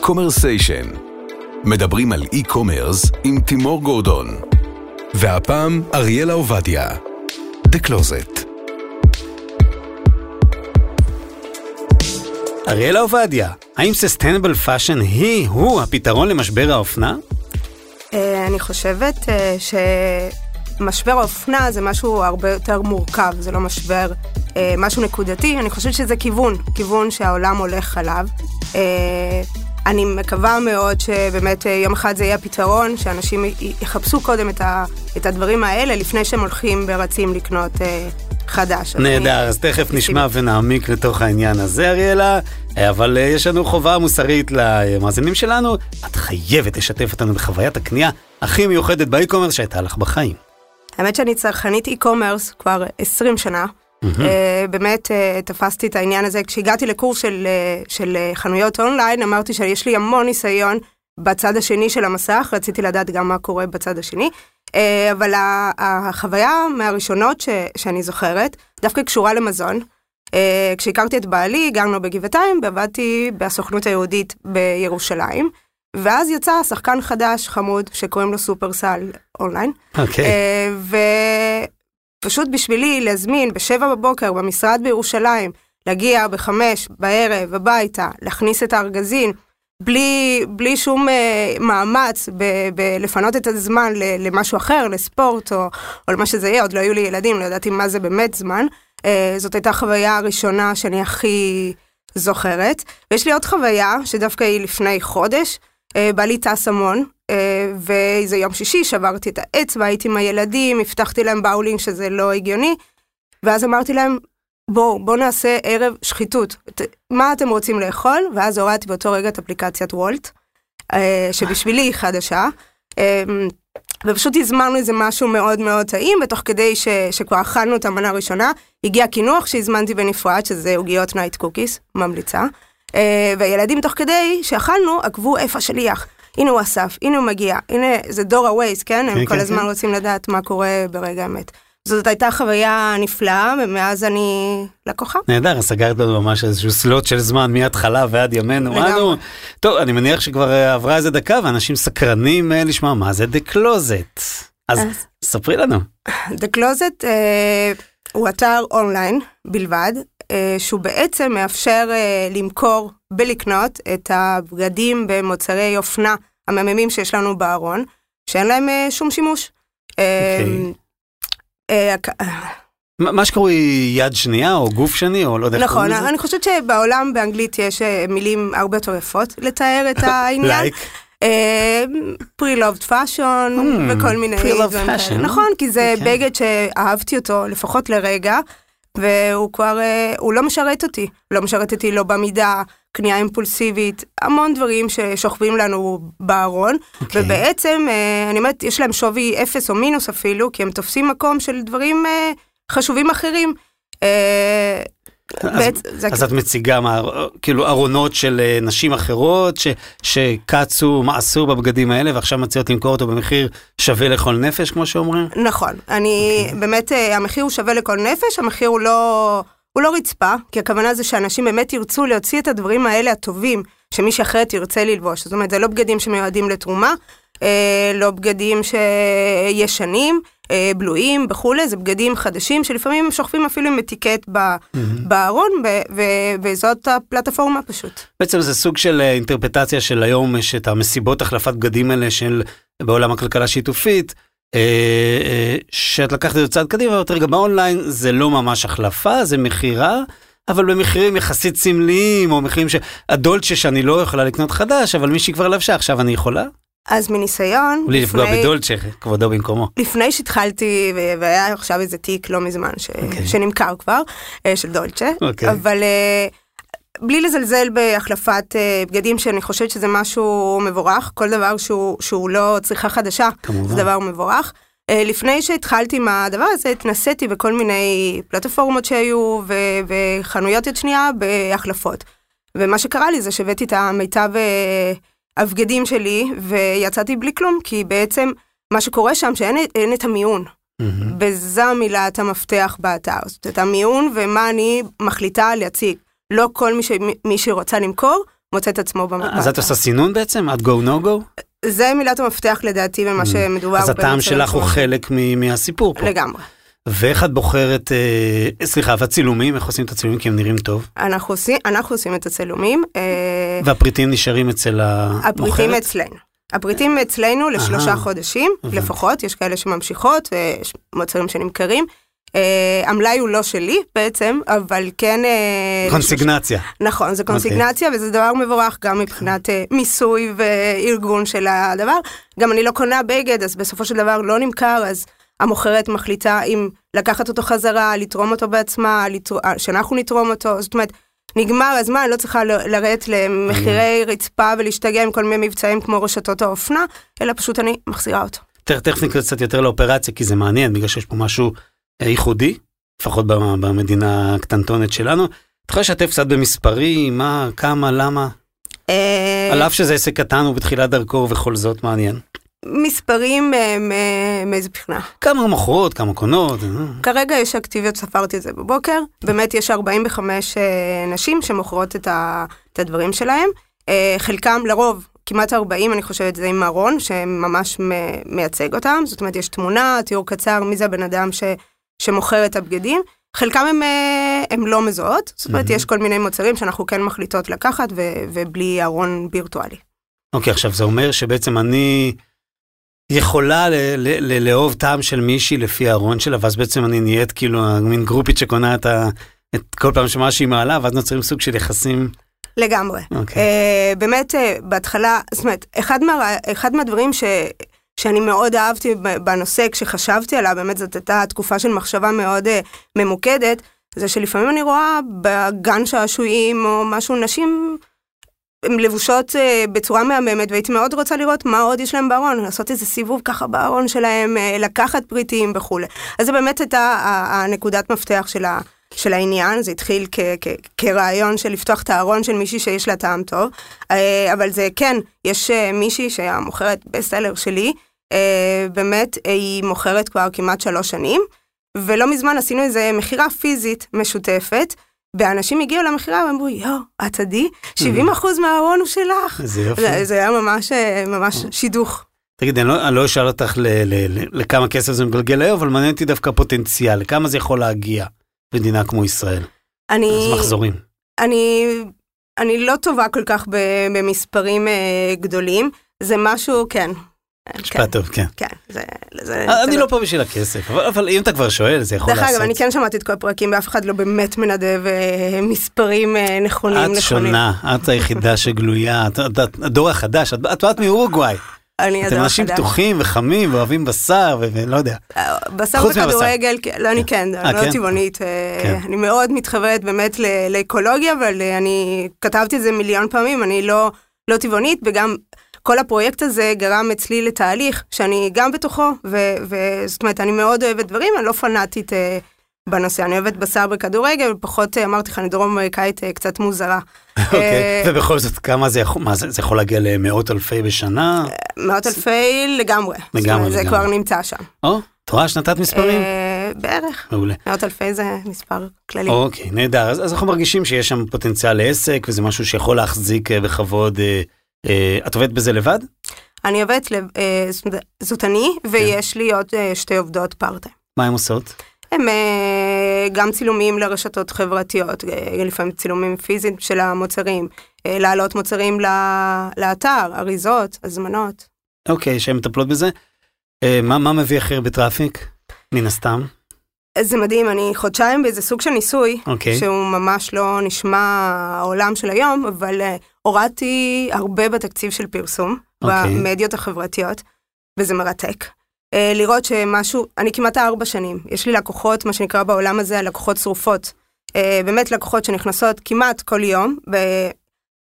Commerce-ation. מדברים על e-commerce עם תימור גורדון. והפעם אריאלה עובדיה. The Closet. אריאלה עובדיה, האם sustainable fashion היא, הוא, הפתרון למשבר האופנה? אה, אני חושבת אה, שמשבר האופנה זה משהו הרבה יותר מורכב, זה לא משבר, אה, משהו נקודתי, אני חושבת שזה כיוון, כיוון שהעולם הולך עליו. אני מקווה מאוד שבאמת יום אחד זה יהיה הפתרון, שאנשים יחפשו קודם את, הדברים האלה לפני שהם הולכים ורצים לקנות חדש. נהדר, אז תכף נשמע ונעמיק לתוך העניין הזה, אריאלה, אבל אה, יש לנו חובה מוסרית למאזינים שלנו, את חייבת לשתף אותנו בחוויית הקנייה הכי מיוחדת באי-קומרס שהייתה לך בחיים. האמת שאני צרכנית אי-קומרס כבר 20 שנה. Mm-hmm. Uh, באמת uh, תפסתי את העניין הזה כשהגעתי לקורס של, uh, של חנויות אונליין אמרתי שיש לי המון ניסיון בצד השני של המסך רציתי לדעת גם מה קורה בצד השני אה, אבל החוויה מהראשונות ש, שאני זוכרת, דווקא קשורה למזון. אה, כשהכרתי את בעלי, גרנו בגבעתיים, ועבדתי בסוכנות היהודית בירושלים. ואז יצא שחקן חדש, חמוד, שקוראים לו סופרסל אונליין. אוקיי. Okay. אה, ופשוט בשבילי להזמין בשבע בבוקר במשרד בירושלים, להגיע בחמש בערב הביתה, להכניס את הארגזין, בלי, בלי שום uh, מאמץ בלפנות את הזמן למשהו אחר, לספורט או, או למה שזה יהיה, עוד לא היו לי ילדים, לא ידעתי מה זה באמת זמן. Uh, זאת הייתה החוויה הראשונה שאני הכי זוכרת. ויש לי עוד חוויה, שדווקא היא לפני חודש, uh, בא לי טס המון, ואיזה יום שישי שברתי את האצבע, הייתי עם הילדים, הבטחתי להם באולינג שזה לא הגיוני, ואז אמרתי להם, בואו, בואו נעשה ערב שחיתות. מה אתם רוצים לאכול? ואז הורדתי באותו רגע את אפליקציית וולט, אה, שבשבילי היא חדשה. אה, ופשוט הזמנו איזה משהו מאוד מאוד טעים, ותוך כדי ש, שכבר אכלנו את המנה הראשונה, הגיע קינוח שהזמנתי בנפרד, שזה עוגיות Night Cookies, ממליצה. אה, והילדים תוך כדי שאכלנו, עקבו איפה השליח. הנה הוא אסף, הנה הוא מגיע, הנה זה דור ה Waze, כן? הם כן, כל כן, הזמן כן. רוצים לדעת מה קורה ברגע האמת. זאת הייתה חוויה נפלאה, ומאז אני לקוחה. נהדר, סגרת לנו ממש איזשהו סלוט של זמן מההתחלה ועד ימינו. אנו. טוב, אני מניח שכבר אה, עברה איזה דקה, ואנשים סקרנים אה, לשמוע מה זה The Closet. אז ספרי לנו. The Closet אה, הוא אתר אונליין בלבד, שהוא בעצם מאפשר אה, למכור ולקנות את הבגדים במוצרי אופנה המהממים שיש לנו בארון, שאין להם אה, שום שימוש. Okay. אה, אוקיי. אה, מה שקרוי יד שנייה או גוף שני או לא יודע איך קוראים לזה. נכון, אני חושבת שבעולם באנגלית יש אה, מילים הרבה יותר יפות לתאר את העניין. פרי-לובד פאשון וכל מיני דברים כאלה. נכון, כי זה אוקיי. בגד שאהבתי אותו לפחות לרגע, והוא כבר, אה, הוא לא משרת אותי. לא משרת אותי לא במידה, קנייה אימפולסיבית, המון דברים ששוכבים לנו בארון, okay. אוקיי. ובעצם, אה, אני אומרת, יש להם שווי אפס או מינוס אפילו, כי הם תופסים מקום של דברים אה, חשובים אחרים. אז, בעת, אז את מציגה מה, כאילו ארונות של נשים אחרות ש, שקצו, מעשו בבגדים האלה ועכשיו מציעות למכור אותו במחיר שווה לכל נפש כמו שאומרים? נכון, אני okay. אוקיי. באמת המחיר הוא שווה לכל נפש, המחיר הוא לא... הוא לא רצפה, כי הכוונה זה שאנשים באמת ירצו להוציא את הדברים האלה הטובים, שמי שאחרת ירצה ללבוש. זאת אומרת, זה לא בגדים שמיועדים לתרומה, אה, לא בגדים שישנים, אה, בלויים וכולי, זה בגדים חדשים שלפעמים הם שוכבים אפילו עם אטיקט בארון, וזאת הפלטפורמה פשוט. בעצם זה סוג של אה, אינטרפטציה של היום, יש את המסיבות החלפת בגדים האלה של בעולם הכלכלה שיתופית. אה, שאת לקחת את זה צעד קדימה, ואומרת רגע באונליין זה לא ממש החלפה, זה מכירה, אבל במחירים יחסית סמליים, או מחירים שהדולצ'ה שאני לא יכולה לקנות חדש, אבל מישהי כבר לבשה, עכשיו אני יכולה? אז מניסיון, בלי לפגוע בדולצ'ה, כבודו במקומו. לפני שהתחלתי, והיה עכשיו איזה תיק לא מזמן, ש... okay. אוקיי. שנמכר כבר, אה, של דולצ'ה, okay. אוקיי. אבל בלי לזלזל בהחלפת uh, בגדים, שאני חושבת שזה משהו מבורך, כל דבר שהוא, שהוא לא צריכה חדשה, כמובן. זה דבר מבורך. לפני שהתחלתי עם הדבר הזה, התנסיתי בכל מיני פלטפורמות שהיו ו- וחנויות יד שנייה בהחלפות. ומה שקרה לי זה שהבאתי את המיטב הבגדים שלי ויצאתי בלי כלום, כי בעצם מה שקורה שם שאין את המיון. Mm-hmm. וזו מילת המפתח באתר, זאת אומרת המיון ומה אני מחליטה להציג. לא כל מי, ש... מי שרוצה למכור, מוצא את עצמו במטרה. אז את עושה סינון בעצם? את go no go? זה מילת המפתח לדעתי במה שמדובר. אז הטעם שלך הוא חלק מהסיפור פה. לגמרי. ואיך את בוחרת, אה, סליחה, והצילומים, איך עושים את הצילומים כי הם נראים טוב? אנחנו עושים, אנחנו עושים את הצילומים. אה, והפריטים נשארים אצל המוכרת? הפריטים אצלנו. הפריטים אצלנו לשלושה חודשים לפחות, יש כאלה שממשיכות ויש מוצרים שנמכרים. אה, המלאי הוא לא שלי בעצם, אבל כן... אה, קונסיגנציה. נכון, זה קונסיגנציה okay. וזה דבר מבורך גם מבחינת אה, מיסוי וארגון של הדבר. גם אני לא קונה בגד, אז בסופו של דבר לא נמכר, אז המוכרת מחליטה אם לקחת אותו חזרה, לתרום אותו בעצמה, לתר... שאנחנו נתרום אותו, זאת אומרת, נגמר הזמן, לא צריכה לרדת למחירי רצפה ולהשתגע עם כל מיני מבצעים כמו רשתות האופנה, אלא פשוט אני מחזירה אותו. תכף נקרא קצת יותר לאופרציה, כי זה מעניין, בגלל שיש פה משהו ייחודי, לפחות במדינה הקטנטונת שלנו. את יכולה לשתף קצת במספרים, מה, כמה, למה? אה, על אף שזה עסק קטן ובתחילת דרכו ובכל זאת מעניין. מספרים אה, מאיזה בחינה? כמה מוכרות, כמה קונות. אה. כרגע יש אקטיביות, ספרתי את זה בבוקר. באמת יש 45 נשים שמוכרות את הדברים שלהם. חלקם לרוב כמעט 40, אני חושבת, זה עם ארון, שממש מייצג אותם. זאת אומרת, יש תמונה, תיאור קצר, מי זה הבן אדם ש... שמוכר את הבגדים. חלקם הם, אה, הם לא מזוהות, זאת אומרת. יש כל מיני מוצרים שאנחנו כן מחליטות לקחת ו- ובלי ארון וירטואלי. אוקיי, okay, עכשיו זה אומר שבעצם אני יכולה ל- ל- ל- לאהוב טעם של מישהי לפי הארון שלה, ואז בעצם אני נהיית כאילו מין גרופית שקונה את, ה- את כל פעם שמה שהיא מעלה, ואז נוצרים סוג של יחסים. לגמרי. Okay. אוקיי. Uh, באמת, uh, בהתחלה, זאת אומרת, אחד, מה, אחד מהדברים ש... שאני מאוד אהבתי בנושא כשחשבתי עליו, באמת זאת הייתה תקופה של מחשבה מאוד uh, ממוקדת, זה שלפעמים אני רואה בגן שעשועים או משהו, נשים הן לבושות uh, בצורה מהממת, והייתי מאוד רוצה לראות מה עוד יש להם בארון, לעשות איזה סיבוב ככה בארון שלהם, uh, לקחת פריטים וכולי. אז זה באמת הייתה הנקודת מפתח של, ה, של העניין, זה התחיל כ, כ, כרעיון של לפתוח את הארון של מישהי שיש לה טעם טוב, uh, אבל זה כן, יש מישהי שהמוכרת בסלר שלי, אה, באמת היא מוכרת כבר כמעט שלוש שנים, ולא מזמן עשינו איזה מכירה פיזית משותפת. ואנשים הגיעו למכירה ואמרו, יואו, את עדי? 70 אחוז מהארון הוא שלך. זה יופי. זה, זה היה ממש, אה, ממש שידוך. תגיד, אני לא, אני לא אשאל אותך ל, ל, ל, לכמה כסף זה מגלגל היום, אבל מעניין אותי דווקא פוטנציאל, לכמה זה יכול להגיע במדינה כמו ישראל. אני... אז מחזורים. אני, אני לא טובה כל כך במספרים אה, גדולים, זה משהו, כן, משפט כן. טוב, כן. כן, זה... זה אני לא פה בשביל הכסף, אבל, אבל אם אתה כבר שואל, זה יכול לעשות. דרך אגב, אני כן שמעתי את כל הפרקים, ואף אחד לא באמת מנדב אה, מספרים אה, נכונים. את נכונים. שונה, את היחידה שגלויה, את, את, את הדור החדש, את, את באת מאורוגוואי. אני אתם אנשים פתוחים וחמים ואוהבים בשר ולא יודע. אה, בשר וכדורגל, לא, אני כן, אני לא כן? טבעונית. כן. אני מאוד מתחברת באמת לאקולוגיה, אבל אני כתבתי את זה מיליון פעמים, אני לא, לא טבעונית, וגם כל הפרויקט הזה גרם אצלי לתהליך שאני גם בתוכו, וזאת אומרת, אני מאוד אוהבת דברים, אני לא פנאטית אה, בנושא, אני אוהבת בשר בכדורגל, ופחות, אה, אמרתי לך, אני דרום אמריקאית אה, קצת מוזרה. אוקיי, אה, ובכל זאת, כמה זה יכול, מה זה, זה יכול להגיע למאות אלפי בשנה? אה, מאות אלפי לגמרי. לגמרי, אומרת, זה כבר נמצא שם. או, את רואה שנתת מספרים? אה, בערך. מעולה. מאות אלפי זה מספר כללי. אוקיי, נהדר. אז, אז אנחנו מרגישים שיש שם פוטנציאל לעסק, וזה משהו שיכול להחזיק בכבוד. אה, את עובדת בזה לבד? אני עובדת, אה, זאת אני, כן. ויש לי עוד אה, שתי עובדות part-time. מה הן עושות? הם גם צילומים לרשתות חברתיות, לפעמים צילומים פיזיים של המוצרים, להעלות מוצרים לאתר, אריזות, הזמנות. אוקיי, שהן מטפלות בזה. מה, מה מביא הכי הרבה traffic? מן הסתם. זה מדהים, אני חודשיים באיזה סוג של ניסוי, okay. אוקיי. שהוא ממש לא נשמע העולם של היום, אבל uh, הורדתי הרבה בתקציב של פרסום, okay. אוקיי. במדיות החברתיות, וזה מרתק. Uh, לראות שמשהו, אני כמעט ארבע שנים, יש לי לקוחות, מה שנקרא בעולם הזה, לקוחות שרופות. Uh, באמת לקוחות שנכנסות כמעט כל יום,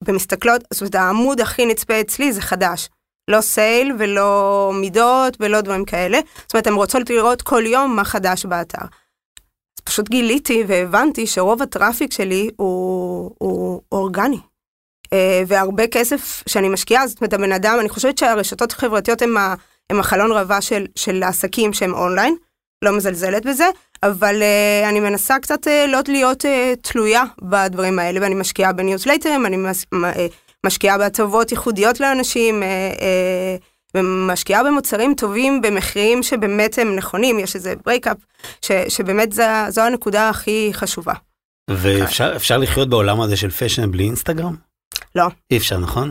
ומסתכלות, זאת אומרת, העמוד הכי נצפה אצלי זה חדש. לא סייל ולא מידות ולא דברים כאלה. זאת אומרת, הן רוצות לראות כל יום מה חדש באתר. אז פשוט גיליתי והבנתי שרוב הטראפיק שלי הוא, הוא אורגני. אה, והרבה כסף שאני משקיעה, זאת אומרת, הבן אדם, אני חושבת שהרשתות החברתיות הם החלון ראווה של, של העסקים שהם אונליין, לא מזלזלת בזה, אבל אה, אני מנסה קצת אה, לא להיות אה, תלויה בדברים האלה, ואני משקיעה בניוזלטרים, אני מס, אה, משקיעה בהטבות ייחודיות לאנשים, אה, אה, ומשקיעה במוצרים טובים במחירים שבאמת הם נכונים, יש איזה markup, שבאמת זו, זו הנקודה הכי חשובה. ואפשר לחיות בעולם הזה של fashion בלי אינסטגרם? לא. אי אפשר, נכון?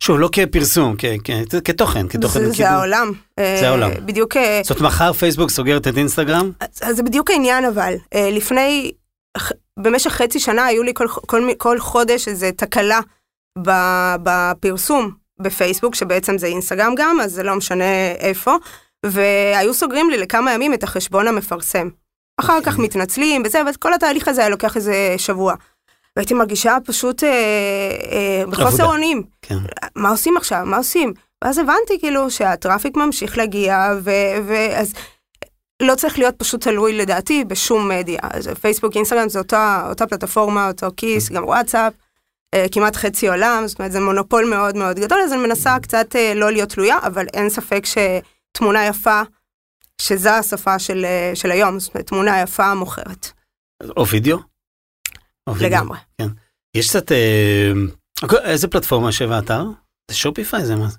שוב, לא כפרסום, כ- כ- כתוכן, כתוכן. זה, זה העולם. זה אה, העולם. בדיוק, זאת אומרת, מחר פייסבוק סוגרת את אינסטגרם? אז, זה בדיוק העניין אבל. לפני, במשך חצי שנה היו לי כל, כל, כל חודש איזה תקלה בפרסום בפייסבוק, שבעצם זה אינסטגרם גם, אז זה לא משנה איפה, והיו סוגרים לי לכמה ימים את החשבון המפרסם. אחר כך מתנצלים וזה, וכל התהליך הזה היה לוקח איזה שבוע. והייתי מרגישה פשוט אה, אה, בחוסר. אונים. כן. מה עושים עכשיו? מה עושים? ואז הבנתי כאילו שהטראפיק ממשיך להגיע, ואז לא צריך להיות פשוט תלוי לדעתי בשום מדיה. אז פייסבוק, אינסטגרם זה אותה, אותה פלטפורמה, אותו כיס, גם וואטסאפ, כמעט חצי עולם, זאת אומרת זה מונופול מאוד מאוד גדול, אז אני מנסה קצת אה, לא להיות תלויה, אבל אין ספק שתמונה יפה, שזו השפה של, אה, של היום, זאת אומרת תמונה יפה מוכרת, או וידאו? או וידאו. לגמרי. כן. יש קצת... אה, אוקיי, איזה פלטפורמה יושב האתר? זה Shopify זה מה? זה?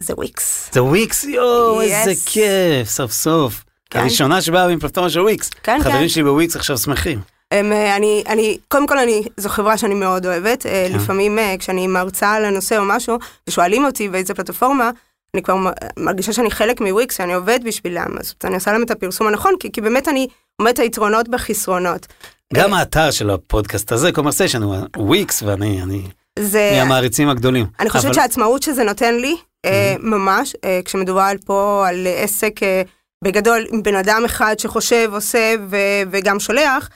זה וויקס. זה וויקס, יואו, איזה. כיף, סוף סוף. כן. הראשונה שבאה עם פלטפורמה של וויקס. כן, חברים כן. שלי בוויקס עכשיו שמחים. הם, אה, אני, אני, קודם כל אני, זו חברה שאני מאוד אוהבת, אה, כן. לפעמים אה, כשאני מרצה על הנושא או משהו, ושואלים אותי באיזה פלטפורמה, אני כבר מרגישה שאני חלק מוויקס, שאני עובד בשבילם, אז אני עושה להם את הפרסום הנכון, כי, כי באמת אני אומרת היתרונות והחסרונות. גם האתר של הפודקאסט הזה, קומרסיישן, הוא וויקס, ואני אני זה, מהמעריצים הגדולים. אני חושבת אבל- שהעצמאות שזה נותן לי, אה, ממש, כשמדובר פה על עסק בגדול, עם בן אדם אחד שחושב, עושה ו- וגם שולח,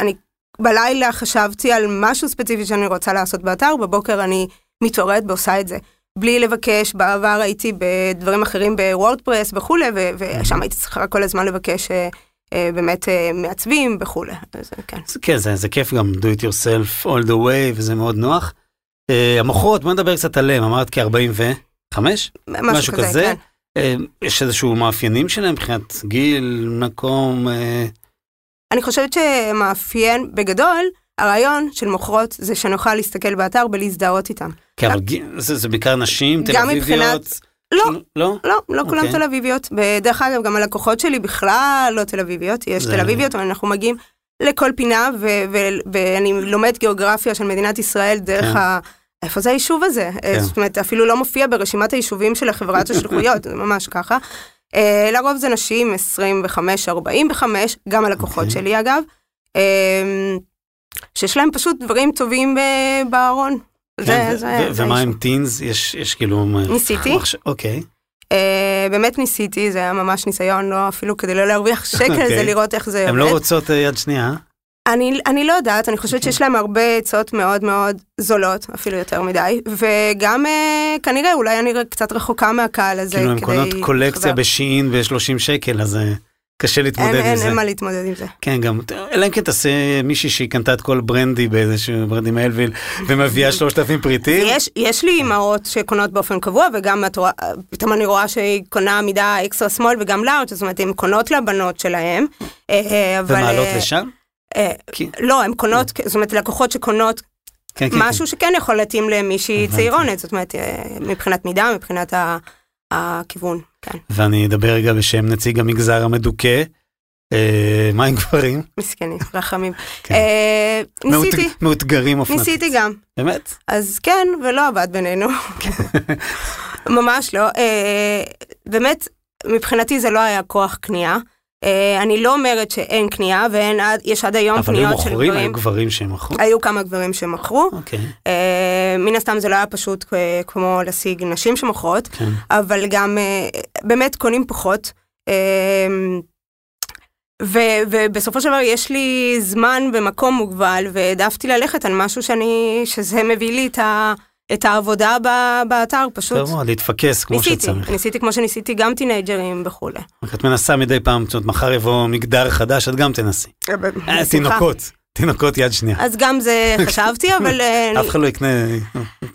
אני בלילה חשבתי על משהו ספציפי שאני רוצה לעשות באתר, בבוקר אני מתעוררת ועושה את זה. בלי לבקש, בעבר הייתי בדברים אחרים בוורדפרס וכולי, ו- ושם הייתי צריכה כל הזמן לבקש אה, אה, באמת אה, מעצבים וכולי. אז אה, כן. כן, זה, זה כיף גם do it yourself all the way, וזה מאוד נוח. המוכרות, בוא נדבר קצת עליהם, אמרת כ-45? משהו, משהו כזה, כזה? כן. יש איזשהו מאפיינים שלהם מבחינת גיל, מקום, אני חושבת שמאפיין בגדול, הרעיון של מוכרות זה שנוכל להסתכל באתר ולהזדהות איתם. כן, אבל זה, זה בעיקר נשים, תל אביביות. מבחינת- לא, לא? לא, לא כולם אוקיי. תל אביביות. ודרך אגב, גם הלקוחות שלי בכלל לא תל אביביות, יש זה- תל אביביות, אבל אנחנו מגיעים לכל פינה, ו- ו- ואני לומד גיאוגרפיה של מדינת ישראל דרך כן. ה... איפה זה היישוב הזה? כן. זאת אומרת, אפילו לא מופיע ברשימת היישובים של החברת השליחויות, זה ממש ככה. אה, לרוב זה נשים 25-45, גם הלקוחות אוקיי. שלי אגב, אה, שיש להם פשוט דברים טובים ב- בארון. כן, זה- ו- זה- ו- זה ומה. עם טינס? יש, יש כאילו... ניסיתי. אוקיי. אה, באמת ניסיתי, זה היה ממש ניסיון, לא אפילו כדי לא להרוויח שקל, אוקיי. זה לראות איך זה הן עובד. לא רוצות אה, יד שנייה, אה? אני, אני לא יודעת, אני חושבת שיש להם הרבה עצות מאוד מאוד זולות, אפילו יותר מדי, וגם אה, כנראה, אולי אני קצת רחוקה מהקהל הזה. כאילו כדי קונות קולקציה. בשין ב-30 שקל, אז אה, קשה להתמודד אין, עם אין, זה. אין מה להתמודד עם זה. כן, גם, אלא אם כן תעשה מישהי שהיא קנתה את כל ברנדי באיזשהו ברנדי מאלוויל, ומביאה 3,000 פריטים. יש, יש לי אמהות שקונות באופן קבוע, וגם את רואה, פתאום אני רואה שהיא קונה מידה אקסטרה שמאל וגם לארג', זאת אומרת, הן קונות לבנות שלהם, אה, אבל... ומעלות אה, לשם? אה, כי- לא, הן קונות, זאת אומרת, לקוחות שקונות כן, כן, משהו שכן יכול להתאים למישהי. צעירונת, זאת אומרת, אה, מבחינת מידה, מבחינת ה- הכיוון, כן. כן. ואני אדבר רגע בשם נציג המגזר המדוכא. אה, מה עם גברים? מסכנים, רחמים. כן. אה, ניסיתי, מאותג- מאותגרים אופנתית. ניסיתי גם. באמת? אז כן, ולא עבד בינינו. ממש לא. אה, באמת, מבחינתי זה לא היה כוח קנייה. אה, אני לא אומרת שאין קנייה, ויש עד היום אבל היו פניות של מוכרים, היו גברים. גברים שהם מכרו? היו כמה גברים שמכרו. אוקיי, אה, מן הסתם זה לא היה פשוט אה, כמו להשיג נשים שמוכרות. כן. אבל גם באמת קונים פחות. ו- ובסופו של דבר יש לי זמן ומקום מוגבל, והעדפתי ללכת על משהו שאני, שזה מביא לי את, ה- את העבודה ב- באתר, פשוט. טוב מאוד, להתפקס כמו ניסיתי, שצריך. ניסיתי כמו שניסיתי גם טינג'רים וכולי. רק את מנסה מדי פעם, זאת אומרת, מחר יבוא מגדר חדש, את גם תנסי. אה, בשמחה. תינוקות, תינוקות יד שנייה. אז גם זה חשבתי, אבל אה, אף אחד לא יקנה...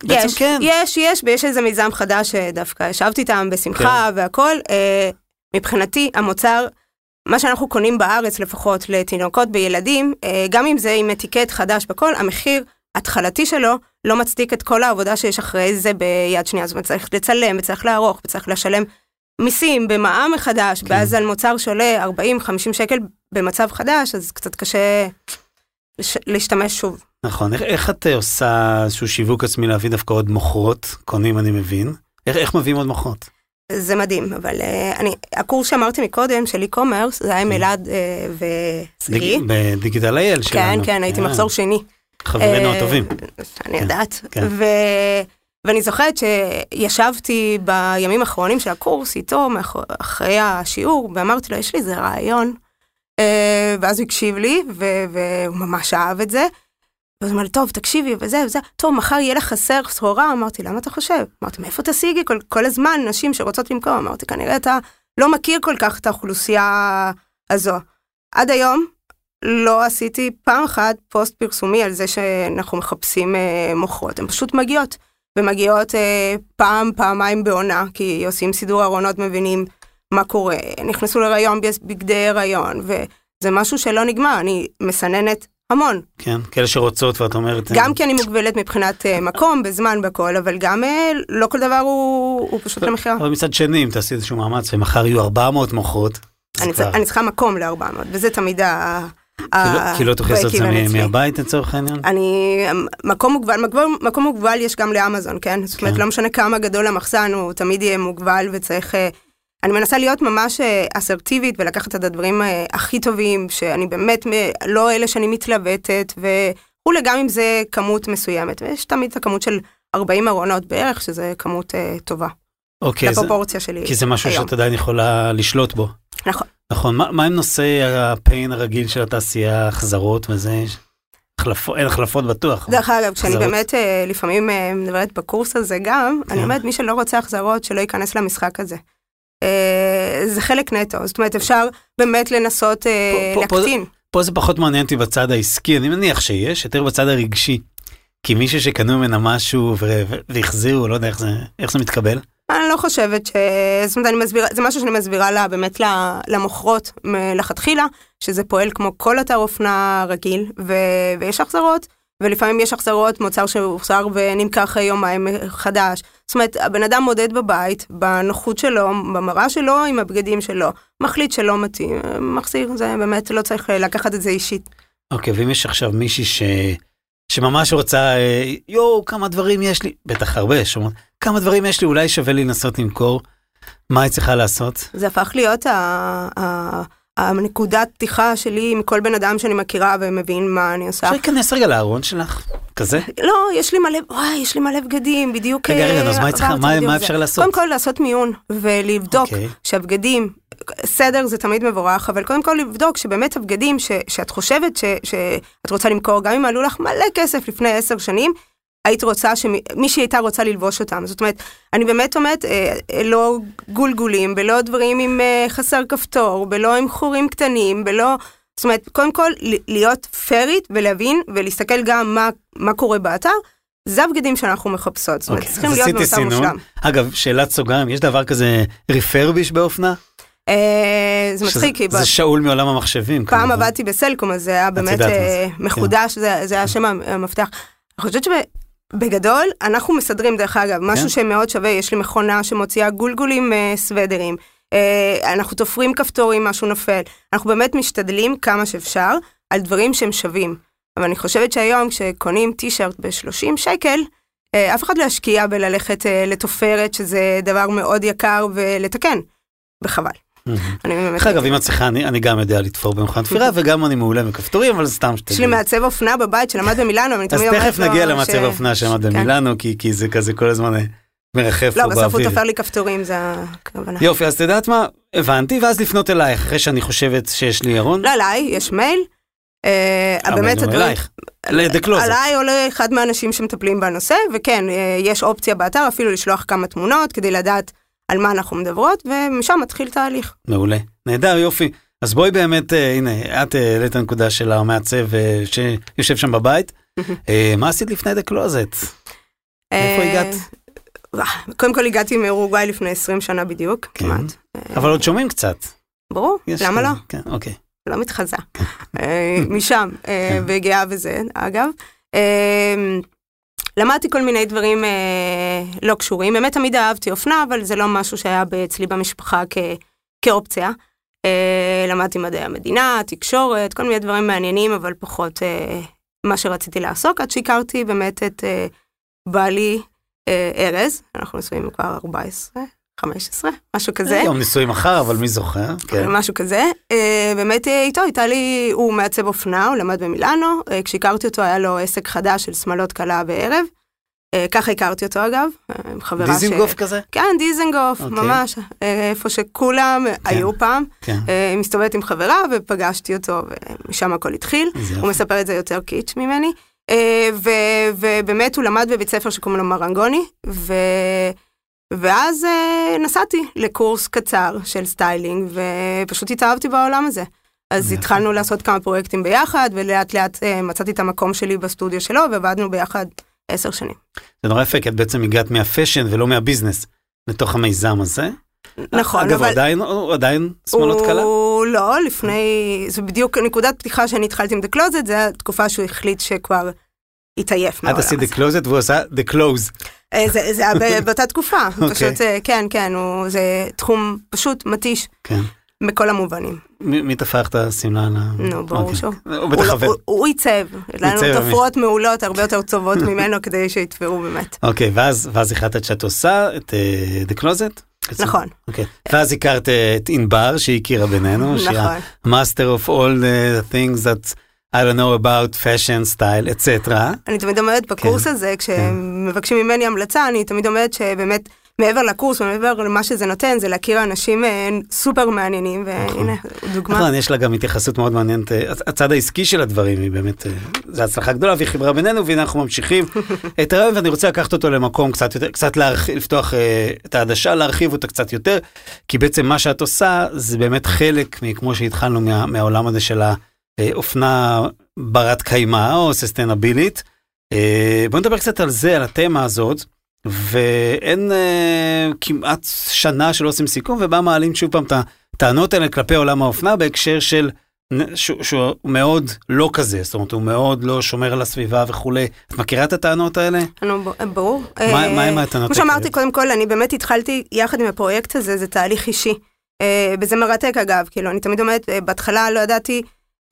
יש, כן. יש, יש, ויש איזה מיזם חדש שדווקא ישבתי איתם בשמחה כן. והכל. אה, מבחינתי, המוצר, מה שאנחנו קונים בארץ לפחות לתינוקות בילדים, אה, גם אם זה עם אתיקט חדש בכל, המחיר התחלתי שלו לא מצדיק את כל העבודה שיש אחרי זה ביד שנייה. זאת אומרת, צריך לצלם, וצריך לערוך, וצריך לשלם מיסים במע"מ מחדש, כן. ואז על מוצר שעולה 40-50 שקל במצב חדש, אז קצת קשה לש- להשתמש שוב. נכון, איך, איך את אה, עושה איזשהו שיווק עצמי להביא דווקא עוד מוכרות, קונים אני מבין, איך, איך מביאים עוד מוכרות? זה מדהים, אבל uh, אני, הקורס שאמרתי מקודם של e-commerce, זה היה עם אלעד uh, ושגיא. דיג- בדיגיטל אייל כן, שלנו. כן, הייתי אה, מחזור שני. חברינו אה, הטובים. אני יודעת. כן. ואני זוכרת שישבתי בימים האחרונים של הקורס איתו, אחרי השיעור, ואמרתי לו, יש לי איזה רעיון. אה, ואז הוא הקשיב לי, והוא ממש אהב את זה. ואז הוא אמר לי, טוב, תקשיבי, וזה וזה, טוב, מחר יהיה לך חסר סחורה? אמרתי, למה אתה חושב? אמרתי, מאיפה תשיגי כל, כל הזמן נשים שרוצות למכור? אמרתי, כנראה אתה לא מכיר כל כך את האוכלוסייה הזו. עד היום לא עשיתי פעם אחת פוסט פרסומי על זה שאנחנו מחפשים אה, מוכרות, הן פשוט מגיעות. ומגיעות אה, פעם, פעמיים בעונה, כי עושים סידור ארונות, מבינים מה קורה, נכנסו להיריון בגדי הריון, וזה משהו שלא נגמר, אני מסננת המון. כן, כאלה שרוצות ואת אומרת... אה, גם כי אני מוגבלת מבחינת אה, מקום, בזמן, בכל, אבל גם אה, לא כל דבר הוא, הוא פשוט למכירה. אבל מצד שני, אם תעשי איזשהו מאמץ ומחר יהיו 400 מוכרות, אני, כבר- צר- אני צריכה מקום ל-400, וזה תמיד ה... כי לא- כי לא תוכלי לעשות את זה. מהבית לצורך העניין? אני, מקום מוגבל, מקום, מוגבל יש גם לאמזון, כן? זאת אומרת, כן. לא משנה כמה גדול המחסן, הוא תמיד יהיה מוגבל וצריך... אה, אני מנסה להיות ממש אה, אסרטיבית ולקחת את הדברים אה, הכי טובים, שאני באמת לא אלה שאני מתלבטת, וכולי, גם אם זה כמות מסוימת. ויש תמיד את הכמות של 40 ארונות בערך, שזה כמות אה, טובה, אוקיי, לפרופורציה שלי כי זה משהו. שאת עדיין יכולה לשלוט בו. נכון. נכון, מה מה עם נושא הפיין הרגיל של התעשייה, החזרות וזה? החלפות, אין החלפות בטוח. דרך אגב, כשאני. באמת אה, לפעמים אה, מדברת בקורס הזה גם, אני כן. אומרת, מי שלא רוצה החזרות, שלא ייכנס למשחק הזה. אה, זה חלק נטו, זאת אומרת, אפשר באמת לנסות אה, להקטין. פה זה פחות מעניין אותי בצד העסקי, אני מניח שיש, יותר בצד הרגשי. כי מישהו שקנו ממנה משהו והחזירו, לא יודע איך זה, איך זה מתקבל. אני לא חושבת ש... זאת אומרת, אני מסבירה, זה משהו שאני מסבירה לה, באמת למוכרות מלכתחילה, שזה פועל כמו כל אתר אופנה רגיל, ו... ויש החזרות, ולפעמים יש החזרות, מוצר שהוחזר ונמכר אחרי יומיים חדש. זאת אומרת, הבן אדם מודד בבית, בנוחות שלו, במראה שלו, עם הבגדים שלו, מחליט שלא מתאים, מחזיר, זה באמת לא צריך לקחת את זה אישית. אוקיי, ואם יש עכשיו מישהי ש... שממש רוצה, אה, יואו, כמה דברים יש לי, בטח הרבה, שאומרות, כמה דברים יש לי, אולי שווה לי לנסות למכור, מה היא צריכה לעשות? זה הפך להיות ה... ה... הנקודת פתיחה שלי עם כל בן אדם שאני מכירה ומבין מה אני עושה. אפשר להיכנס רגע לארון שלך, כזה? לא, יש לי מלא, וואי, יש לי מלא בגדים, בדיוק. רגע, רגע, אה, אז מה זה. אפשר לעשות? קודם כל לעשות מיון ולבדוק אוקיי. שהבגדים, סדר זה תמיד מבורך, אבל קודם כל לבדוק שבאמת הבגדים ש, שאת חושבת ש, שאת רוצה למכור, גם אם עלו לך מלא כסף לפני עשר שנים, היית רוצה שמישהי הייתה רוצה ללבוש אותם. זאת אומרת, אני באמת אומרת, אה, אה, לא גולגולים, ולא דברים עם אה, חסר כפתור, ולא עם חורים קטנים, ולא... זאת אומרת, קודם כל, להיות פיירית ולהבין ולהסתכל גם מה, מה קורה באתר, זה הבגדים שאנחנו מחפשות. זאת אומרת, אוקיי, צריכים להיות במצב. מושלם. אגב, שאלת סוגריים, יש דבר כזה רפרביש באופנה? אה, זה מצחיק, כי זה שאול מעולם המחשבים. פעם כמובן. עבדתי בסלקום, אז זה היה באמת אה, זה, מחודש, זה היה שם המפתח. אני חושבת שבגדול, אנחנו מסדרים, דרך אגב, כן. משהו שמאוד שווה, יש לי מכונה שמוציאה גולגולים אה, סוודרים. אנחנו תופרים כפתורים, משהו נופל. אנחנו באמת משתדלים כמה שאפשר על דברים שהם שווים. אבל אני חושבת שהיום כשקונים טישרט ב-30 שקל, אף אחד לא ישקיע בללכת לתופרת, שזה דבר מאוד יקר, ולתקן. וחבל. דרך אגב, אם את צריכה, אני גם יודע לתפור במכונת תפירה, וגם אני מעולה בכפתורים, אבל סתם שתדעי. יש לי מעצב אופנה בבית שלמד במילאנו, אז תכף נגיע ש- למצב האופנה שעמד כן. במילאנו, כי זה כזה כל הזמן אה, מרחף לא, פה בסוף הוא באוויר. תופר לי כפתורים, זה הכוונה. יופי, אז את יודעת מה? הבנתי, ואז לפנות אלייך, אחרי שאני חושבת שיש לי ארון. לא אליי, יש מייל. אה, אבל באמת הדברים... אלייך. לדקלוזר. עליי או לאחד מהאנשים שמטפלים בנושא, וכן, אה, יש אופציה באתר אפילו לשלוח כמה תמונות כדי לדעת על מה אנחנו מדברות, ומשם מתחיל תהליך. מעולה. נהדר, יופי. אז בואי באמת, אה, הנה, את העלית את הנקודה של המעצב אה, שיושב שם בבית. אה, מה עשית לפני דה קלוזט? איפה אה, הגעת? קודם כל הגעתי מאורוגוואי לפני 20 שנה בדיוק, כן. כמעט. אה, אבל עוד שומעים קצת. ברור, למה לא? כן, אוקיי. לא מתחזה. אה, משם, אה, כן. וגאה בזה, אגב. למדתי כל מיני דברים אה, לא קשורים, באמת תמיד אהבתי אופנה, אבל זה לא משהו שהיה אצלי במשפחה כ, כאופציה. אה, למדתי מדעי המדינה, תקשורת, כל מיני דברים מעניינים, אבל פחות אה, מה שרציתי לעסוק, עד שהכרתי באמת את אה, בעלי אה, ארז, אנחנו נשואים כבר 14, 15, משהו כזה. היום נישואים מחר, אבל מי זוכר? כן. משהו כזה. אה, באמת אה, איתו, הייתה לי, הוא מעצב אופנה, הוא למד במילאנו, אה, כשהכרתי אותו היה לו עסק חדש של שמלות קלה בערב. ככה הכרתי אותו אגב, עם חברה ש... דיזנגוף כזה? כן, דיזנגוף, אוקיי. ממש, איפה שכולם היו פעם. כן. מסתובבת עם חברה ופגשתי אותו, ומשם הכל התחיל. הוא. מספר את זה יותר קיטש ממני. ובאמת הוא למד בבית ספר שקוראים לו מרנגוני, ו- ואז אה, נסעתי לקורס קצר של styling, ופשוט התאהבתי בעולם הזה. אז יופי. התחלנו לעשות כמה פרויקטים ביחד, ולאט לאט אה, מצאתי את המקום שלי בסטודיו שלו, ועבדנו ביחד עשר שנים. זה נורא יפה, כי את בעצם הגעת מהפשן ולא מהביזנס לתוך המיזם הזה. נכון, אגב, הוא אבל... עדיין, הוא עדיין שמאלות קלה? הוא לא, לפני, זה בדיוק נקודת פתיחה שאני התחלתי עם The Closet, זה התקופה שהוא החליט שכבר התעייף את מהעולם עשית הזה. the closet והוא עשה the close. אה, זה זה היה באותה תקופה, אוקיי. פשוט, אה, כן, כן, זה תחום פשוט מתיש כן. בכל המובנים. מי תפח את השמלה? על ה- נו, ברור אוקיי. שהוא. הוא הוא בטח עובד. הוא- עיצב, לנו עיצב, תופרות מעולות הרבה יותר טובות ממנו כדי שיתפרו באמת. אוקיי, ואז החלטת שאת עושה את אה, the closet? נכון, אוקיי. ואז הכרת אה, את ענבר שהיא הכירה בינינו, שהיא נכון. ה-master of all the things that I don't know about fashion style etc. אני תמיד אומרת בקורס כן, הזה, כשמבקשים ממני המלצה, אני תמיד אומרת שבאמת מעבר לקורס ומעבר למה שזה נותן, זה להכיר אנשים אה, סופר מעניינים, והנה, דוגמה. נכון, יש לה גם התייחסות מאוד מעניינת, אה, הצד העסקי של הדברים היא באמת, אה, זו הצלחה גדולה והיא חיברה בינינו והנה אנחנו ממשיכים את הרעיון ואני רוצה לקחת אותו למקום קצת יותר, קצת להרחיב, לפתוח את העדשה, להרחיב אותה קצת יותר, כי בעצם מה שאת עושה זה באמת חלק, כמו שהתחלנו מה, מהעולם הזה של האופנה ברת קיימא או ססטנבילית. בוא נדבר קצת על זה, על התמה הזאת. ואין אה, כמעט שנה שלא עושים סיכום ובה מעלים שוב פעם את הטענות האלה כלפי עולם האופנה בהקשר של שהוא, מאוד לא כזה, זאת אומרת הוא מאוד לא שומר על הסביבה וכולי. את מכירה את הטענות האלה? נו, ברור. מה- אה, מה הם הטענות כמו שאמרתי? קודם כל, אני באמת התחלתי יחד עם הפרויקט הזה, זה תהליך אישי. אה, וזה מרתק אגב, כאילו, אני תמיד אומרת, אה, בהתחלה לא ידעתי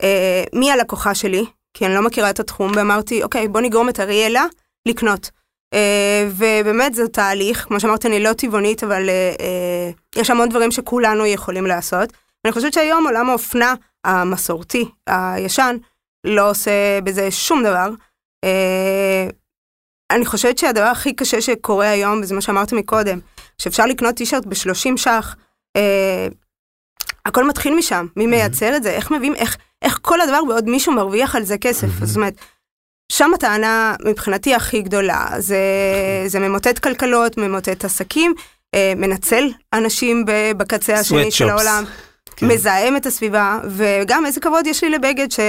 אה, מי הלקוחה שלי, כי אני לא מכירה את התחום, ואמרתי, אוקיי, בוא נגרום את אריאלה לקנות. אה, ובאמת זה תהליך, כמו שאמרתי, אני לא טבעונית, אבל אה, אה, יש המון דברים שכולנו יכולים לעשות. אני חושבת שהיום עולם האופנה המסורתי, הישן, לא עושה בזה שום דבר. אה, אני חושבת שהדבר הכי קשה שקורה היום, וזה מה שאמרתי מקודם, שאפשר לקנות טישרט ב-30 ש"ח, אה, הכל מתחיל משם, מי מייצר את זה, איך מביאים, איך, איך כל הדבר בעוד מישהו מרוויח על זה כסף. זאת אומרת, שם הטענה מבחינתי הכי גדולה, זה, זה ממוטט כלכלות, ממוטט עסקים, אה, מנצל אנשים בקצה השני של. העולם, כן. מזהם את הסביבה, וגם איזה כבוד יש לי לבגד ש,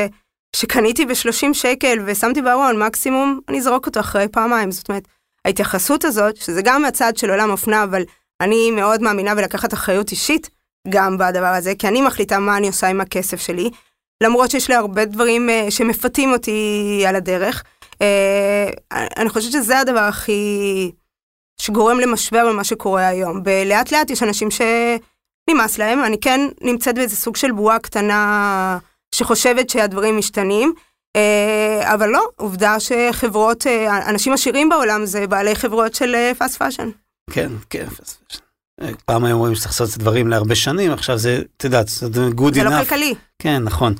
שקניתי ב-30 שקל ושמתי בארון, מקסימום אני אזרוק אותו אחרי פעמיים. זאת אומרת, ההתייחסות הזאת, שזה גם מהצד של עולם אופנה, אבל אני מאוד מאמינה בלקחת אחריות אישית גם בדבר הזה, כי אני מחליטה מה אני עושה עם הכסף שלי, למרות שיש לי הרבה דברים uh, שמפתים אותי על הדרך. Uh, אני חושבת שזה הדבר הכי... שגורם למשבר במה שקורה היום. ולאט לאט יש אנשים שנמאס להם, אני כן נמצאת באיזה סוג של בועה קטנה שחושבת שהדברים משתנים, אה, אבל לא, עובדה שחברות, אנשים עשירים בעולם זה בעלי חברות של fast fashion. כן, כן. פעם היו אומרים שצריך לעשות את הדברים להרבה שנים, עכשיו זה, את יודעת, זה good זה לא enough. כלכלי. כן, נכון.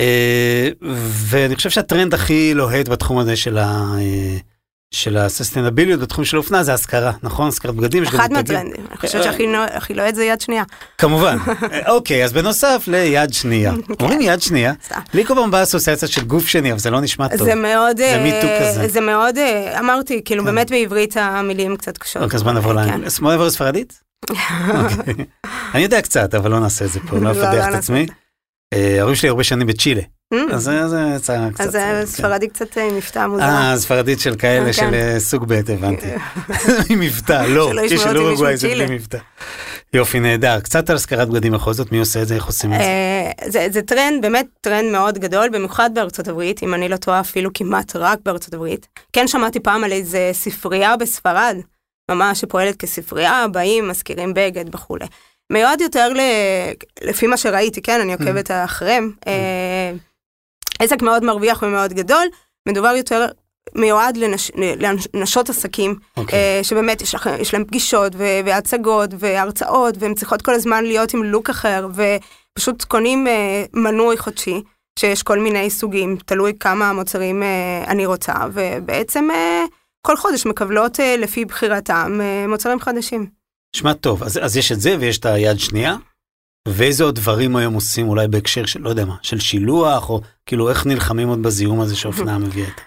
אה, ואני חושב שהטרנד הכי לוהט בתחום הזה של ה... אה, של הססטנביליות בתחום של אופנה זה השכרה, נכון? השכרת בגדים. אחד. מהטרנדים, אני חושבת שהכי נו- הכי לוהט זה יד שנייה. כמובן. אה, אוקיי, אז בנוסף ליד שנייה. אומרים יד שנייה. לי כל פעם באה אסוציאציה של גוף שני, אבל זה לא נשמע טוב. זה מאוד, זה אה, מיטו כזה. זה מאוד, אה, אמרתי, כאילו כן. באמת בעברית המילים קצת קשות. אוקיי, אז בוא נעבור כן. לאנגלית. בוא נעבור לספרדית? אוקיי. אני יודע קצת, אבל לא נעשה את זה פה, לא לא, אפדח לא את עצמי. אה, ההורים שלי הרבה שנים בצ'ילה, אמ, אז זה יצא קצת. אז כן. ספרדי קצת אה, מבטא מוזר. אה, ספרדית של כאלה כן. של אה, סוג ב', הבנתי. מבטא, לא, יש של אורוגוואי מישהו זה בלי. מבטא. יופי, נהדר. קצת על השכרת בגדים בכל זאת, מי עושה את זה, איך עושים את? אה, זה, זה טרנד, באמת טרנד מאוד גדול, במיוחד בארצות הברית, אם אני לא טועה אפילו כמעט רק בארצות הברית. כן שמעתי פעם על איזה ספרייה בספרד, ממש שפועלת כספרייה, באים, מזכירים בגד וכולי. מיועד יותר ל... לפי מה שראיתי, כן, אני עוקבת אחריהם. אה, עסק מאוד מרוויח ומאוד גדול, מדובר יותר מיועד לנש, לנשות עסקים, okay. אוקיי. אה, שבאמת יש, לכם, יש להם פגישות ו- והצגות והרצאות, והן צריכות כל הזמן להיות עם לוק אחר, ופשוט קונים אה, מנוי חודשי, שיש כל מיני סוגים, תלוי כמה מוצרים אה, אני רוצה, ובעצם אה, כל חודש מקבלות לפי בחירתם מוצרים חדשים. נשמע טוב, אז, אז יש את זה ויש את היד שנייה, ואיזה עוד דברים היום עושים אולי בהקשר של, לא יודע מה, של שילוח, או כאילו איך נלחמים עוד בזיהום הזה שאופנה מביאה איתה.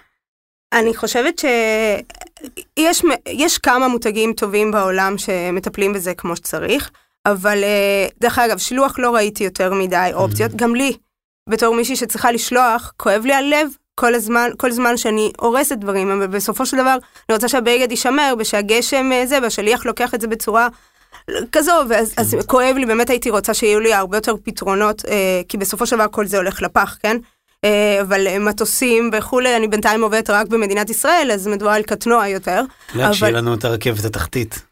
אני חושבת שיש יש כמה מותגים טובים בעולם שמטפלים בזה כמו שצריך, אבל אה, דרך אגב, שילוח לא ראיתי יותר מדי אופציות, Mm-hmm. גם לי, בתור מישהי שצריכה לשלוח, כואב לי הלב כל הזמן, כל זמן שאני הורסת דברים, אבל בסופו של דבר אני רוצה שהבגד יישמר ושהגשם אה, זה, והשליח לוקח את זה בצורה כזו, ואז אז כואב לי, באמת הייתי רוצה שיהיו לי הרבה יותר פתרונות, אה, כי בסופו של דבר כל זה הולך לפח, כן? אה, אבל אה, מטוסים וכולי, אני בינתיים עובדת רק במדינת ישראל, אז מדובר על קטנוע יותר. רק שיהיה אבל- לנו את הרכבת התחתית.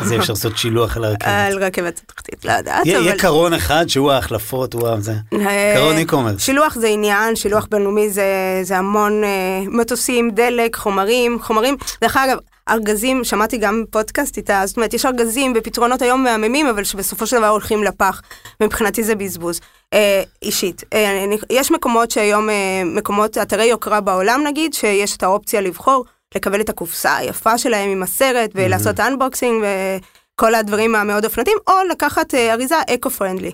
אז יהיה אפשר לעשות שילוח על הרכבת. על רכבת התחתית, לא יודעת, יהיה קרון אחד שהוא ההחלפות, הוא זה. אה, קרון אי-קומרס. שילוח זה עניין, שילוח בינלאומי זה, המון אה, מטוסים, דלק, חומרים, חומרים. דרך אגב, ארגזים, שמעתי גם פודקאסט איתה, זאת אומרת, יש ארגזים ופתרונות היום מהממים, אבל שבסופו של דבר הולכים לפח. מבחינתי זה בזבוז. אה, אישית. אה, אני, יש מקומות שהיום, אה, מקומות, אתרי יוקרה בעולם נגיד, שיש את האופציה לבחור, לקבל את הקופסה היפה שלהם עם הסרט, ולעשות unboxing וכל הדברים המאוד אופנתיים, או לקחת אה, אריזה eco-friendly.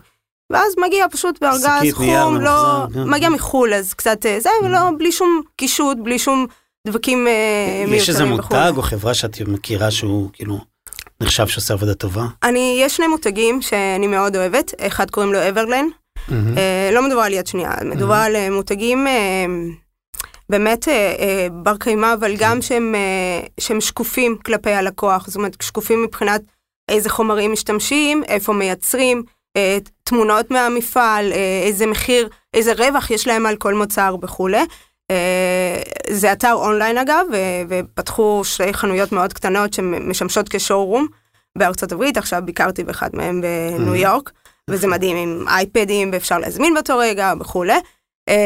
ואז מגיע פשוט בארגז חום, לא, ממוחזר, כן. מגיע מחו"ל, אז קצת אה, זה, ולא, בלי שום קישוט, בלי שום דבקים אה, מיותרים. יש איזה. מותג או חברה שאת מכירה שהוא כאילו נחשב שעושה עבודה טובה? אני, יש שני מותגים שאני מאוד אוהבת, אחד קוראים לו אברלן, מהמם. אה, לא מדובר על יד שנייה, מדובר על אה, מותגים אה, באמת אה, אה, בר קיימא, אבל גם שהם, אה, שהם שקופים כלפי הלקוח, זאת אומרת, שקופים מבחינת איזה חומרים משתמשים, איפה מייצרים, אה, תמונות מהמפעל, אה, איזה מחיר, איזה רווח יש להם על כל מוצר וכולי. זה אתר אונליין אגב, ופתחו שתי חנויות מאוד קטנות שמשמשות כשואו-רום בארצות הברית, עכשיו ביקרתי באחד מהם בניו. יורק, וזה מדהים עם אייפדים ואפשר להזמין באותו רגע וכולי. אה,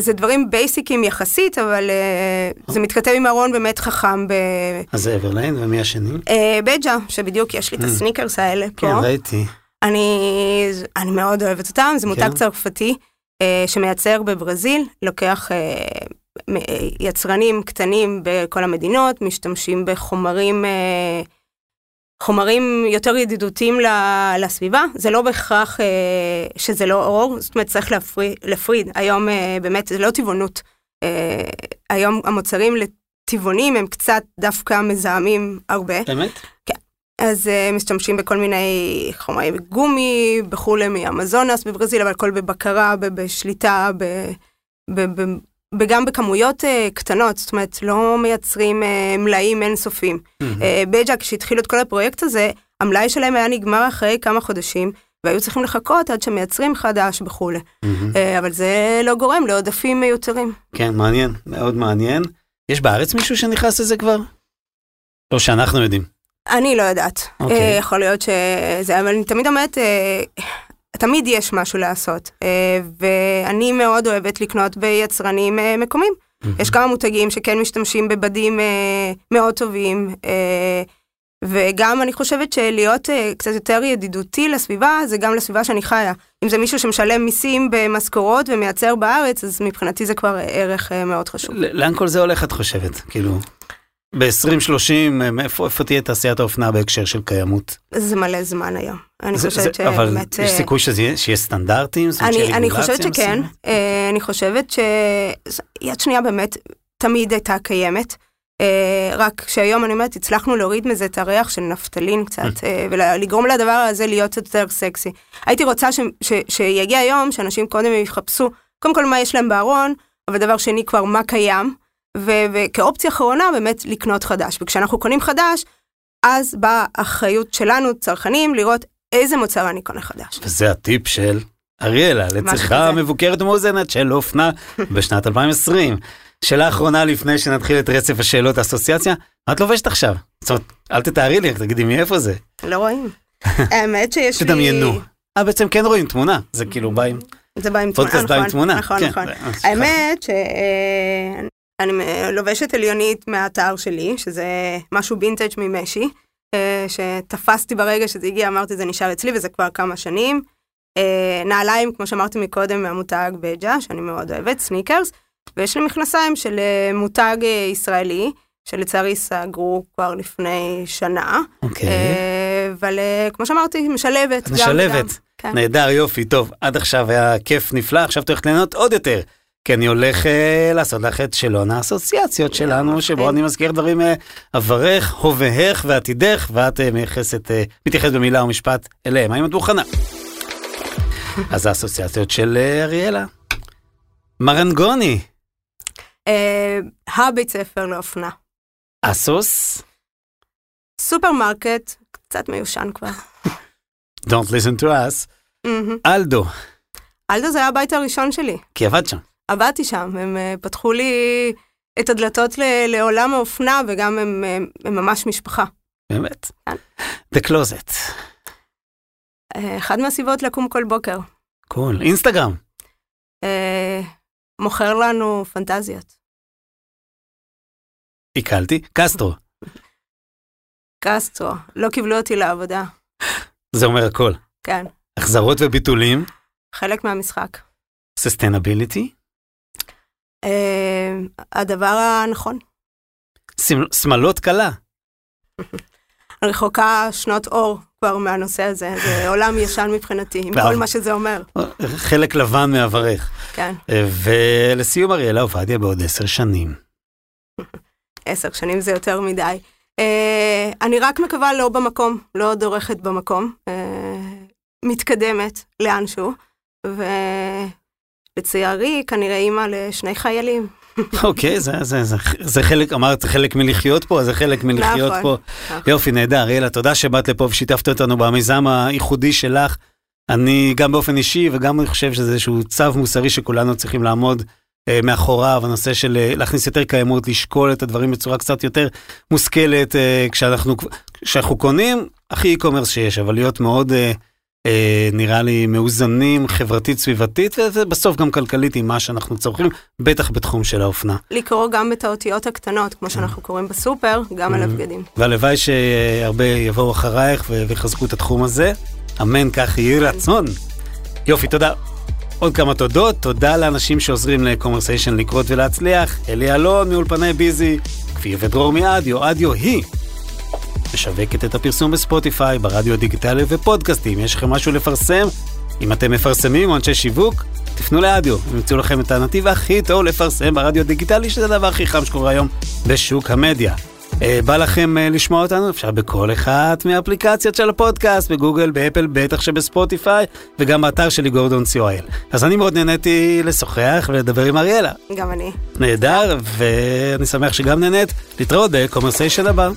זה דברים בייסיקים יחסית, אבל אה, זה מתכתב עם ארון באמת חכם ב- אז זה אברליין, ומי השני? אה, בג'ה, שבדיוק יש לי את Mm. הסניקרס האלה פה. כן, ראיתי. אני, אני מאוד אוהבת אותם, זה מותג כן. צרפתי אה, שמייצר בברזיל, לוקח אה, אה, יצרנים קטנים בכל המדינות, משתמשים בחומרים אה, חומרים יותר ידידותיים לסביבה, זה לא בהכרח אה, שזה לא אור, זאת אומרת צריך להפריד, להפריד. היום אה, באמת זה לא טבעונות, אה, היום המוצרים לטבעונים הם קצת דווקא מזהמים הרבה. באמת? אז uh, משתמשים בכל מיני חומרי גומי וכולי מאמזונס בברזיל, אבל הכל בבקרה, בשליטה, וגם בכמויות uh, קטנות, זאת אומרת, לא מייצרים uh, מלאים אינסופיים. מהמם. Uh, בג'ה, כשהתחילו את כל הפרויקט הזה, המלאי שלהם היה נגמר אחרי כמה חודשים, והיו צריכים לחכות עד שמייצרים חדש וכולי. מהמם. Uh, אבל זה לא גורם לעודפים מיותרים. כן, מעניין, מאוד מעניין. יש בארץ מישהו שנכנס לזה כבר? לא שאנחנו יודעים. אני לא יודעת. אוקיי. אה, יכול להיות שזה, אבל אני תמיד אומרת, אה, תמיד יש משהו לעשות. אה, ואני מאוד אוהבת לקנות ביצרנים אה, מקומיים. יש כמה מותגים שכן משתמשים בבדים אה, מאוד טובים. וגם אני חושבת שלהיות קצת יותר ידידותי לסביבה, זה גם לסביבה שאני חיה. אם זה מישהו שמשלם מיסים במשכורות ומייצר בארץ, אז מבחינתי זה כבר ערך מאוד חשוב. לאן כל זה הולך את חושבת? כאילו, ב-2030, איפה איפה תהיה תעשיית האופנה בהקשר של קיימות? זה מלא זמן היום. אני זה- חושבת זה- אבל שבאמת... יש אה, סיכוי שזה יהיה- שיהיה סטנדרטים? זאת אני, אני חושבת שכן? אה, אני חושבת שיד שנייה באמת תמיד הייתה קיימת, אה, רק שהיום אני אומרת, הצלחנו להוריד מזה את הריח של נפטלין קצת, אה, ולגרום לדבר הזה להיות קצת יותר סקסי. הייתי רוצה ש, ש, שיגיע היום שאנשים קודם יחפשו, קודם כל מה יש להם בארון, אבל דבר שני כבר מה קיים, וכאופציה אחרונה באמת לקנות חדש. וכשאנחנו קונים חדש, אז באה האחריות שלנו, צרכנים, לראות איזה מוצר אני קונה חדש. וזה הטיפ של אריאלה, לצריכה. מבוקרת ומאוזנת של אופנה בשנת 2020. שאלה אחרונה לפני שנתחיל את רצף השאלות האסוציאציה, מה את לובשת עכשיו? זאת אומרת, אל תתארי לי, תגידי מאיפה זה. לא רואים. האמת שיש לי... תדמיינו. אה, בעצם כן רואים תמונה, זה כאילו בא עם... זה בא עם תמונה, נכון. נכון, כן. נכון. אה, האמת שאני לובשת עליונית מהאתר שלי, שזה משהו וינטג' ממשי, אה, שתפסתי ברגע שזה הגיע, אמרתי זה נשאר אצלי וזה כבר כמה שנים. אה, נעליים, כמו שאמרתי מקודם, מהמותג בג'ה, שאני מאוד אוהבת, סניקרס, ויש לי מכנסיים של אה, מותג אה, ישראלי, שלצערי סגרו כבר לפני שנה, אוקיי. אה, אבל אה, כמו שאמרתי, משלבת. משלבת. כן. נהדר, יופי, טוב, עד עכשיו היה כיף נפלא, עכשיו את הולכת ליהנות עוד יותר. כי אני הולך אה, לעשות לך את שאלון האסוציאציות שלנו, שבו אני מזכיר דברים אה, עברך, הווהך ועתידך, ואת אה, מייחסת, אה, מתייחסת במילה ומשפט אליהם. האם את מוכנה? אז האסוציאציות של אה, אריאלה. מרנגוני, אה, הבית ספר לאופנה. אסוס, סופרמרקט, קצת מיושן כבר. Don't listen to us, מהמם. אלדו, אלדו זה היה הבית הראשון שלי. כי עבד שם. עבדתי שם, הם אה, פתחו לי את הדלתות ל- לעולם האופנה, וגם הם, הם, הם ממש משפחה. באמת. כן. The Closet, אה, אחד מהסיבות לקום כל בוקר. קול, אינסטגרם, אה, מוכר לנו פנטזיות. עיכלתי, קסטרו, קסטרו, לא קיבלו אותי לעבודה. זה אומר הכל. כן, החזרות וביטולים, חלק מהמשחק. sustainability, אה, הדבר הנכון. שמלות כלה, רחוקה שנות אור כבר מהנושא הזה, זה עולם ישן מבחינתי, עם. כל מה שזה אומר. חלק לבן מעברך. כן, ולסיום אריאלה עובדיה בעוד עשר שנים. עשר שנים זה יותר מדי. אה, אני רק מקווה לא במקום, לא דורכת במקום, אה, מתקדמת לאנשהו, ולצערי כנראה אימא לשני חיילים. אוקיי, זה, זה, זה, זה חלק, אמרת, זה חלק מלחיות פה, זה חלק מלחיות נכון, פה. נכון. יופי, נהדר, אריאלה, תודה שבאת לפה ושיתפת אותנו במיזם הייחודי שלך. אני גם באופן אישי וגם אני חושב שזה איזשהו צו מוסרי שכולנו צריכים לעמוד אה, מאחוריו, הנושא של אה, להכניס יותר קיימות, לשקול את הדברים בצורה קצת יותר מושכלת, אה, כשאנחנו, כשאנחנו קונים, הכי e-commerce שיש, אבל להיות מאוד, אה, נראה לי, מאוזנים, חברתית, סביבתית, וזה בסוף גם כלכלית עם מה שאנחנו צורכים, בטח בתחום של האופנה. לקרוא גם את האותיות הקטנות, כמו שאנחנו קוראים בסופר, גם על Mm. הבגדים. והלוואי שהרבה יבואו אחרייך ויחזקו את התחום הזה. אמן, כך יהי רצון. יופי, תודה. עוד כמה תודות, תודה לאנשים שעוזרים לקומרסיישן לקרות ולהצליח. אלי אלון מאולפני ביזי, כפיר ודרור מאדיו, אדיו היא. משווקת את הפרסום בספוטיפיי, ברדיו הדיגיטלי ופודקאסטים. יש לכם משהו לפרסם? אם אתם מפרסמים או אנשי שיווק, תפנו לאדיו, הם ימצאו לכם את הנתיב הכי טוב לפרסם ברדיו הדיגיטלי, שזה הדבר הכי חם שקורה היום בשוק המדיה. אה, בא לכם אה, לשמוע אותנו? אפשר בכל אחת מהאפליקציות של הפודקאסט, בגוגל, באפל, בטח שבספוטיפיי, וגם באתר שלי גורדון co.il. אז אני מאוד נהניתי לשוחח ולדבר עם אריאלה. גם אני. נהדר, ואני שמח שגם נהנית. להתראות בקומרסיישן הבא.